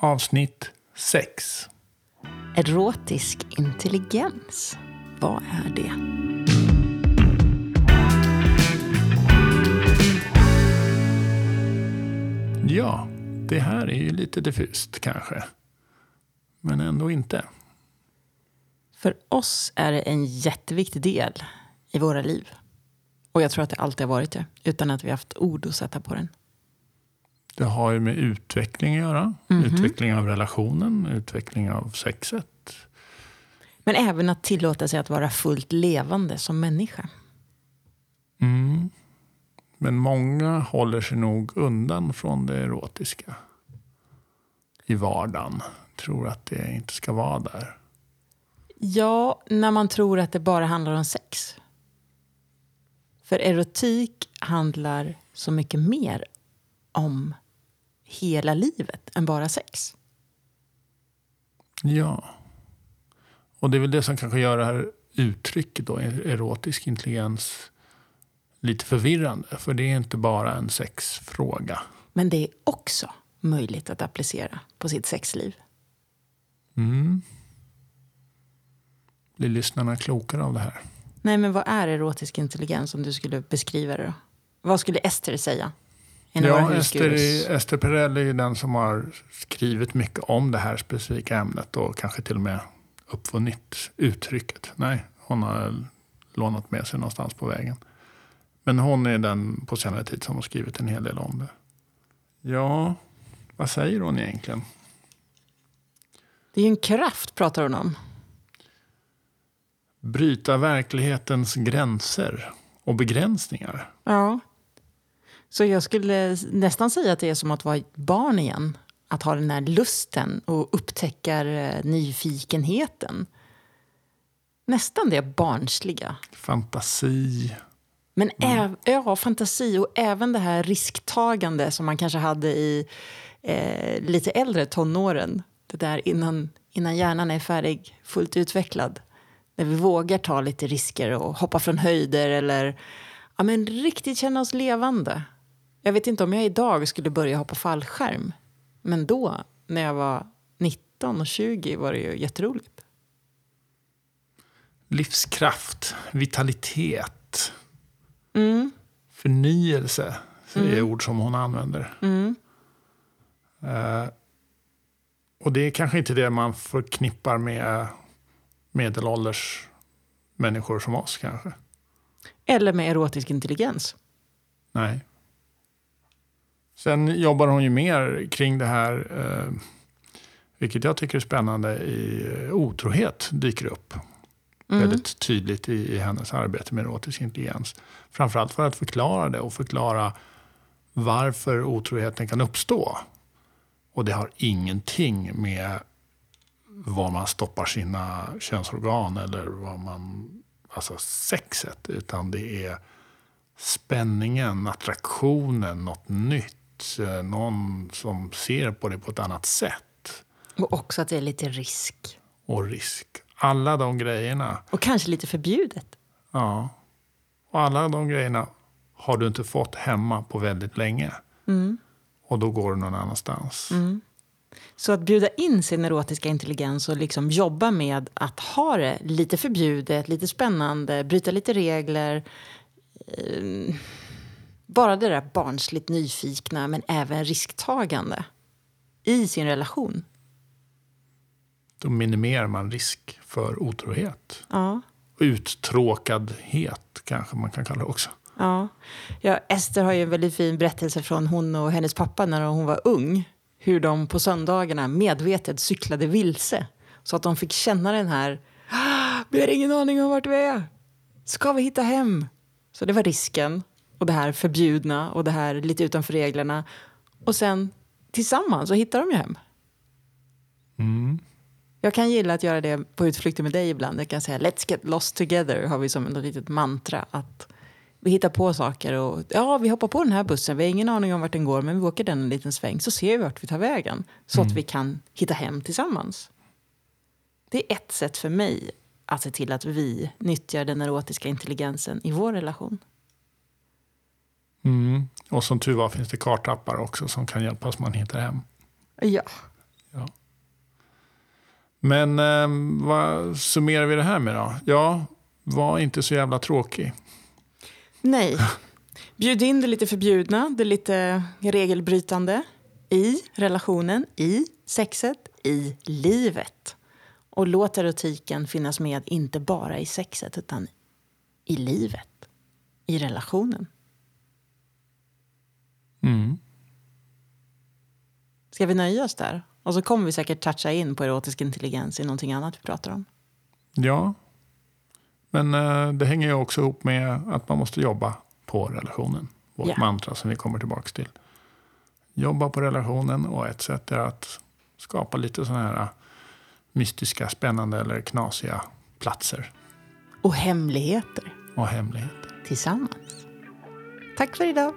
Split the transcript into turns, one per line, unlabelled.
Avsnitt 6.
Erotisk intelligens. Vad är det?
Ja, det här är ju lite diffust kanske. Men ändå inte.
För oss är det en jätteviktig del i våra liv. Och jag tror att det alltid har varit det, utan att vi haft ord att sätta på den.
Det har ju med utveckling att göra.
Mhm.
Utveckling av relationen, utveckling av sexet.
Men även att tillåta sig att vara fullt levande som människa.
Mm. Men många håller sig nog undan från det erotiska i vardagen. Tror att det inte ska vara där.
Ja, när man tror att det bara handlar om sex. För erotik handlar så mycket mer om hela livet än bara sex.
Ja. Och det är väl det som kanske gör det här uttrycket då, erotisk intelligens lite förvirrande. För det är inte bara en sexfråga.
Men det är också möjligt att applicera på sitt sexliv.
Mm. Blir lyssnarna klokare av det här?
Nej, men vad är erotisk intelligens om du skulle beskriva det då? Vad skulle Ester säga? En av
Ja, Ester, Ester Perell är ju den som har skrivit mycket om det här specifika ämnet och kanske till och med uppfunnit uttrycket. Nej, hon har lånat med sig någonstans på vägen. Men hon är den på senare tid som har skrivit en hel del om det. Ja, vad säger hon egentligen?
Det är ju en kraft, pratar hon om.
Bryta verklighetens gränser och begränsningar.
Ja. Så jag skulle nästan säga att det är som att vara ett barn igen. Att ha den här lusten och upptäcka eh, nyfikenheten. Nästan det barnsliga.
Fantasi.
Men äv, ja, fantasi och även det här risktagande som man kanske hade i eh, lite äldre tonåren. Det där innan, innan hjärnan är färdig, fullt utvecklad. När vi vågar ta lite risker och hoppa från höjder eller ja, men riktigt känna oss levande. Jag vet inte om jag idag skulle börja hoppa fallskärm. Men då, när jag var 19 och 20, var det ju jätteroligt.
Livskraft. Vitalitet.
Mm.
Förnyelse är ord som hon använder.
Mm.
Eh, och det är kanske inte det man förknippar med medelålders människor som oss kanske.
Eller med erotisk intelligens.
Nej. Sen jobbar hon ju mer kring det här, eh, vilket jag tycker är spännande, i eh, otrohet dyker upp. Väldigt tydligt i, i hennes arbete med erotisk intelligens. Framförallt för att förklara det och förklara varför otroheten kan uppstå. Och det har ingenting med var man stoppar sina könsorgan eller vad man, alltså sexet, utan det är spänningen, attraktionen, något nytt, eh, någon som ser på det på ett annat sätt
Och också att det är lite risk.
och risk. Alla de grejerna,
Och kanske lite förbjudet.
ja. Och alla de grejerna har du inte fått hemma på väldigt länge. Och då går du någon annanstans.
Så att bjuda in sin erotiska intelligens och liksom jobba med att ha det lite förbjudet, lite spännande, bryta lite regler. Eh, Bara det där barnsligt nyfikna, men även risktagande i sin relation.
Då minimerar man risk för otrohet.
Ja.
Uttråkadhet kanske man kan kalla det också.
Ja. ja, Ester har ju en väldigt fin berättelse från hon och hennes pappa när hon var ung. Hur de på söndagarna medvetet cyklade vilse. Så att de fick känna den här, "Ah, vi har ingen aning om vart vi är. Ska vi hitta hem? Så det var risken. Och det här förbjudna och det här lite utanför reglerna. Och sen tillsammans så hittar de ju hem. Jag kan gilla att göra det på utflykter med dig ibland. Jag kan säga let's get lost together har vi som ett litet mantra. Att vi hittar på saker och ja, vi hoppar på den här bussen. Vi har ingen aning om vart den går, men vi åker den en liten sväng så ser vi vart vi tar vägen. Så att vi kan hitta hem tillsammans. Det är ett sätt för mig att se till att vi nyttjar den erotiska intelligensen i vår relation.
Mm. Och som tur var finns det kartappar också som kan hjälpa oss man hittar hem.
Ja.
Men eh, vad summerar vi det här med då? Ja, var inte så jävla tråkig.
Nej. Bjud in det lite förbjudna, det lite regelbrytande i relationen, i sexet, i livet. Och låt erotiken finnas med inte bara i sexet utan i livet, i relationen.
Mm.
Ska vi nöja oss där? Och så kommer vi säkert toucha in på erotisk intelligens i någonting annat vi pratar om.
Ja, men eh, det hänger ju också ihop med att man måste jobba på relationen. Vårt
Ja.
mantra som vi kommer tillbaka till. Jobba på relationen och ett sätt är att skapa lite sådana här eh, mystiska, spännande eller knasiga platser
Och hemligheter
och hemligheter.
tillsammans. Tack för idag.